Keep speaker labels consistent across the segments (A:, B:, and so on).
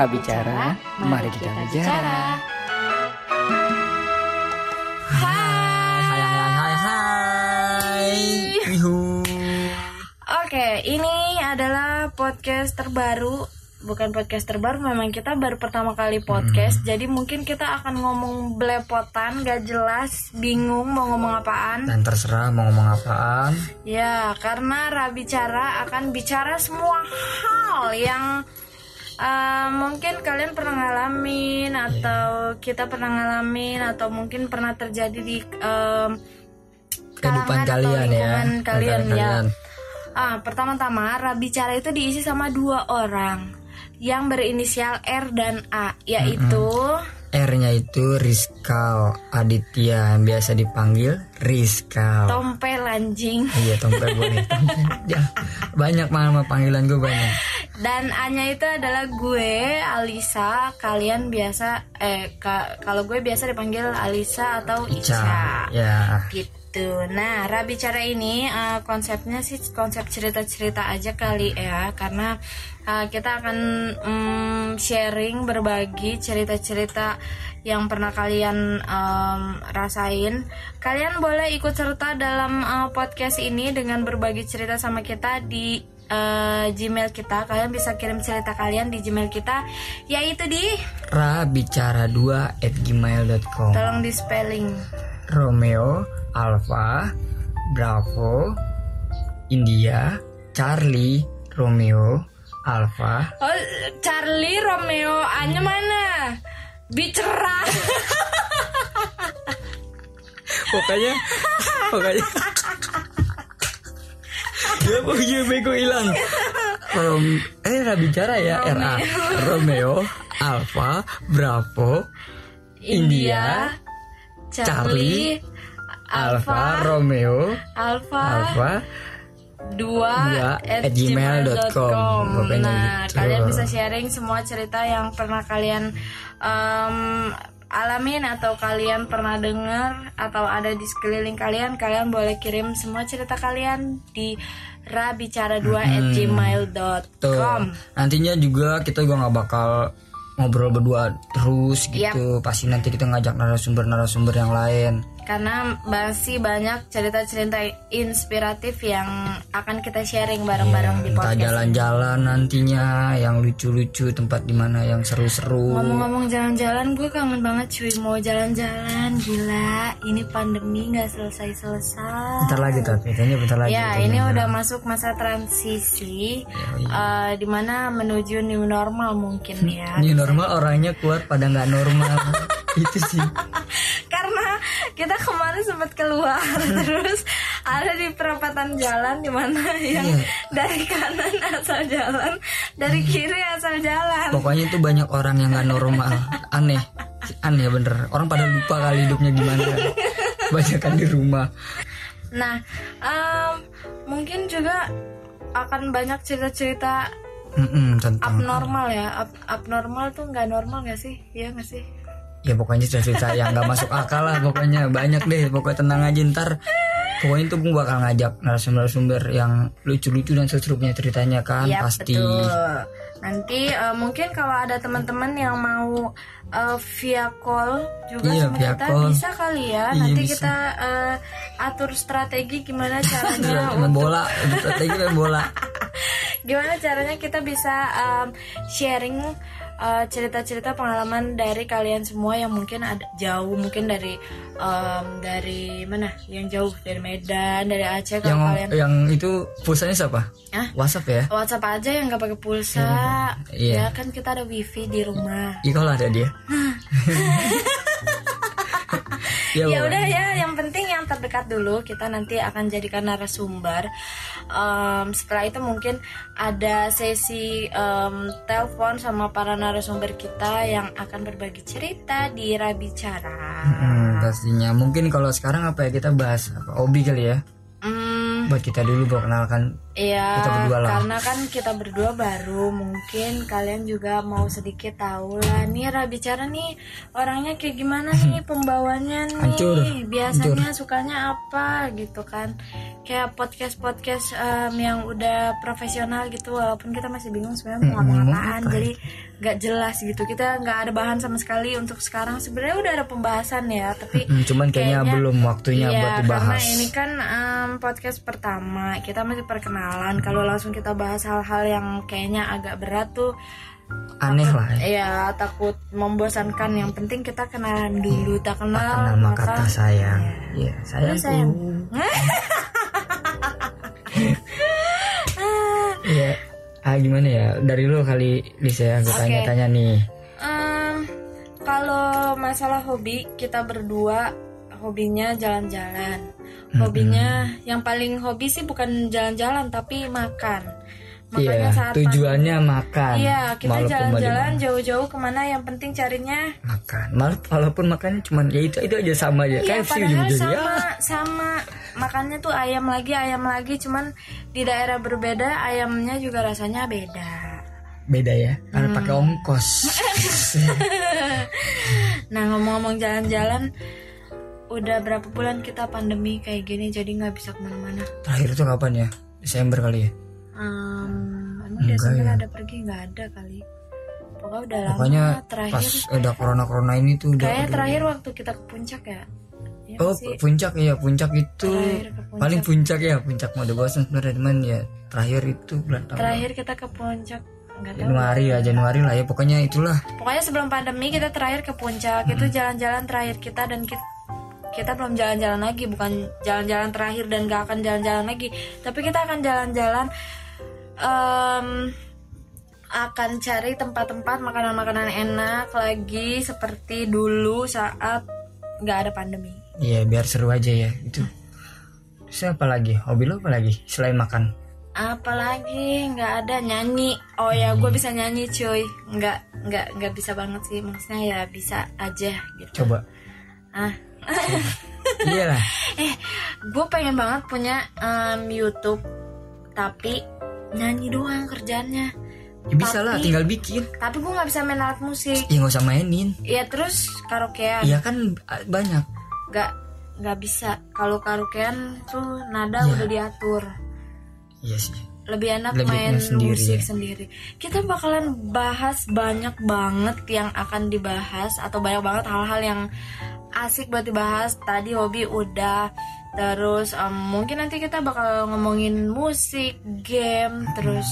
A: Ra bicara, mari kita bicara.
B: Hai.
C: Hai hai hai hai. Yuhu.
B: Oke, ini adalah podcast terbaru. Bukan podcast terbaru, memang kita baru pertama kali podcast. Jadi mungkin kita akan ngomong belepotan, gak jelas, bingung mau ngomong apaan.
C: Dan terserah mau ngomong apaan.
B: Ya, karena Ra bicara akan bicara semua hal yang uh, mungkin kalian pernah ngalamin atau kita pernah ngalamin atau mungkin pernah terjadi di um,
C: Kehidupan
B: atau
C: kalian ya.
B: kalian ya.
C: kalian.
B: Ah, pertama-tama Ra bicara itu diisi sama dua orang yang berinisial R dan A, yaitu
C: R-nya itu Rizkal Aditya yang biasa dipanggil Rizkal.
B: Tompel anjing.
C: Iya tompel boleh. Tompel. Ya, banyak nama panggilan gue banyak.
B: Dan A-nya itu adalah gue, Alisa. Kalian biasa eh ka- kalau gue biasa dipanggil Alisa atau Ica.
C: Ya.
B: Gitu. Nah, Ra bicara ini eh, konsepnya sih konsep cerita-cerita aja kali ya, karena eh, kita akan mm, sharing berbagi cerita-cerita yang pernah kalian em, rasain. Kalian boleh ikut serta dalam eh, podcast ini dengan berbagi cerita sama kita di eh, Gmail kita. Kalian bisa kirim cerita kalian di Gmail kita, yaitu di
C: Rabicara2 at gmail.com
B: tolong di spelling.
C: Romeo Alpha Bravo India Charlie Romeo Alpha
B: Oh, Charlie Romeo, Anya mana? Bicara.
C: pokoknya pokoknya ya pokoknya bego hilang. Rom eh Ra bicara ya. RA Romeo Alpha Bravo India,
B: Charlie,
C: Alpha
B: Alpha,
C: Romeo
B: Alpha,
C: Alpha
B: dua at
C: gmail.com.
B: Nah,
C: gitu.
B: kalian bisa sharing semua cerita yang pernah kalian em, alamin atau kalian pernah dengar atau ada di sekeliling kalian. Kalian boleh kirim semua cerita kalian di rabicara2 at
C: Tuh.
B: gmail.com.
C: Nantinya juga kita juga nggak bakal ngobrol berdua terus gitu. Pasti nanti kita ngajak narasumber-narasumber yang lain.
B: Karena masih banyak cerita-cerita inspiratif yang akan kita sharing bareng-bareng di
C: Entah
B: podcast.
C: jalan-jalan nantinya yang lucu-lucu, tempat di mana yang seru-seru.
B: Ngomong-ngomong jalan-jalan, gue kangen banget cuy mau jalan-jalan. Gila, ini pandemi nggak selesai-selesai.
C: Bentar lagi tapi kayaknya bentar lagi.
B: Ya, ini
C: jalan.
B: udah masuk masa transisi,
C: Yoi.
B: eh, di mana menuju new normal mungkin ya.
C: Ini normal orangnya keluar pada nggak normal. Itu sih.
B: Kita kemarin sempat keluar, terus ada di perempatan jalan di mana yang
C: Iya.
B: dari kanan asal jalan, dari kiri asal jalan.
C: Pokoknya itu banyak orang yang nggak normal. Aneh. Aneh bener. Orang pada lupa kali hidupnya gimana. Banyak kan di rumah.
B: Nah, em, mungkin juga akan banyak cerita-cerita
C: Mm-mm, tentang
B: abnormal ya. Ab- abnormal tuh nggak normal nggak sih? Iya nggak sih?
C: Ya pokoknya cerita-cerita yang nggak masuk akal lah pokoknya banyak deh pokoknya tenang aja ntar pokoknya itu gue bakal ngajak narasumber-narasumber yang lucu-lucu dan seru punya ceritanya kan
B: Iya
C: pasti
B: betul. Nanti eh, mungkin kalau ada teman-teman yang mau eh, via call juga
C: Iya,
B: sama
C: via
B: kita
C: call.
B: bisa kali ya.
C: Iya,
B: Nanti
C: bisa.
B: kita eh, atur strategi gimana caranya
C: main bola strategi bola
B: gimana caranya kita bisa em, sharing eh, cerita-cerita pengalaman dari kalian semua yang mungkin ada jauh mungkin dari em, dari mana? Yang jauh dari Medan dari Aceh
C: yang
B: kalau kalian
C: yang itu pulsanya siapa?
B: Hah?
C: WhatsApp ya?
B: WhatsApp aja yang nggak pakai pulsa.
C: Iya.
B: ya kan kita ada wifi di rumah.
C: Iya kalau ada dia ya,
B: ya udah ya yang penting yang terdekat dulu kita nanti akan jadikan narasumber. Em, setelah itu mungkin ada sesi em, telepon sama para narasumber kita yang akan berbagi cerita di Rabicara.
C: Hmm, pastinya. Mungkin kalau sekarang apa ya kita bahas apa? Hobi kali ya buat kita dulu perkenalkan
B: Iya,
C: Kita berdua lah.
B: karena kan kita berdua baru, mungkin kalian juga mau sedikit tahu lah. Nih Ra bicara nih orangnya kayak gimana nih pembawanya nih,
C: Hancur,
B: biasanya sukanya apa gitu kan? Kayak podcast podcast yang udah profesional gitu, walaupun kita masih bingung sebenarnya mau ngomong apaan, jadi nggak jelas gitu. Kita nggak ada bahan sama sekali untuk sekarang. Sebenarnya udah ada pembahasan ya, tapi
C: cuman kayaknya, belum waktunya
B: Iya,
C: buat dibahas
B: karena ini kan em, podcast pertama, kita masih perkenalan. Kalau langsung kita bahas hal-hal yang kayaknya agak berat tuh,
C: aneh lah ya.
B: ya takut membosankan. Yang penting kita kenalan dulu, tak kenal
C: kenal maka
B: maka
C: tak sayang ya sayang
B: sayang.
C: ya ah gimana ya dari lu kali Lisa ya gue
B: Oke.
C: tanya-tanya nih
B: Em, kalau masalah hobi, kita berdua hobinya jalan-jalan. Hobinya yang paling hobi sih bukan jalan-jalan tapi makan. Makanya
C: Iya,
B: saat
C: tujuannya makan.
B: Iya, kita jalan-jalan jauh-jauh ke mana yang penting carinya
C: makan. Malah walaupun makannya cuman ya itu itu aja sama aja.
B: Iya,
C: KFC
B: padahal
C: ujung-ujungnya.
B: sama
C: Ya,
B: sama makannya tuh ayam lagi ayam lagi cuman di daerah berbeda ayamnya juga rasanya beda.
C: beda ya. Karena
B: Hmm.
C: pakai ongkos.
B: Nah ngomong-ngomong jalan-jalan, udah berapa bulan kita pandemi kayak gini jadi nggak bisa ke mana-mana.
C: Terakhir tuh kapan ya? Desember kali ya.
B: Um, emang
C: Enggak
B: Desember
C: ya.
B: ada pergi nggak ada kali. Pokoknya udah lama
C: Pokoknya
B: terakhir.
C: pas ada corona-corona ini tuh udah aduh.
B: terakhir waktu kita ke puncak ya. Iya
C: Oh,
B: nggak sih?
C: puncak ya, puncak itu
B: puncak.
C: paling puncak ya, puncak mau bosan sebenarnya cuman ya terakhir itu bulan
B: Terakhir kita ke puncak nggak tahu.
C: Januari ya, Januari lah ya pokoknya itulah.
B: Pokoknya sebelum pandemi kita terakhir ke puncak itu jalan-jalan terakhir kita dan kita kita belum jalan-jalan lagi bukan jalan-jalan terakhir dan gak akan jalan-jalan lagi tapi kita akan jalan-jalan em, akan cari tempat-tempat makanan-makanan enak lagi seperti dulu saat nggak ada pandemi
C: Iya, biar seru aja ya itu. Terus apa lagi? Hobi lo apa lagi selain makan?
B: apalagi nggak ada nyanyi oh ya gue bisa nyanyi cuy nggak nggak nggak bisa banget sih maksudnya ya bisa aja gitu
C: Coba.
B: ah
C: iya lah.
B: Eh, gue pengen banget punya em, YouTube, tapi nyanyi doang kerjanya.
C: Ya bisa lah,
B: Tapi-
C: tinggal bikin.
B: Tapi gue nggak bisa main alat musik.
C: Ya nggak usah mainin.
B: Ya terus karaokean,
C: Iya kan banyak.
B: nggak nggak bisa. Kalau karaokean tuh nada
C: Iya.
B: udah diatur.
C: Iya sih.
B: Lebih enak
C: Lebih
B: main
C: sendiri,
B: musik
C: ya.
B: sendiri. Kita bakalan bahas banyak banget yang akan dibahas atau banyak banget hal-hal yang asik buat dibahas. Tadi hobi udah. Terus em, mungkin nanti kita bakal ngomongin musik, game, terus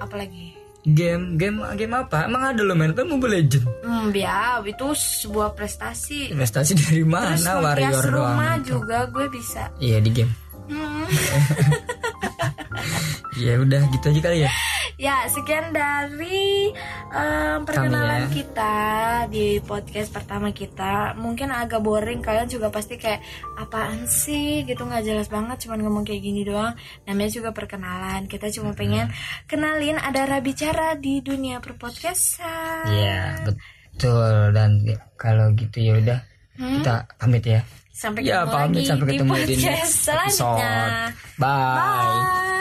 B: apa lagi?
C: Game, game, game apa? Emang ada lo main kan Mobile Legend?
B: Hmm, ya itu sebuah prestasi.
C: Investasi dari
B: Terus
C: mana?
B: menghias
C: Warrior
B: rumah
C: doang.
B: juga gue bisa.
C: Iya di game.
B: Hmm.
C: Ya udah gitu aja kali ya.
B: Ya, sekian dari em, perkenalan
C: ya.
B: kita di podcast pertama kita. Mungkin agak boring, kalian juga pasti kayak apaan sih gitu nggak jelas banget, cuman ngomong kayak gini doang. Namanya juga perkenalan. Kita cuma pengen kenalin ada bicara di dunia perpodcastan.
C: Iya betul dan ya, kalau gitu ya udah
B: Hmm?
C: kita pamit ya.
B: Sampai
C: Ya
B: ketemu
C: pamit
B: lagi
C: sampai
B: di
C: ketemu di
B: podcast
C: next
B: selanjutnya.
C: episode. Bye.
B: Bye.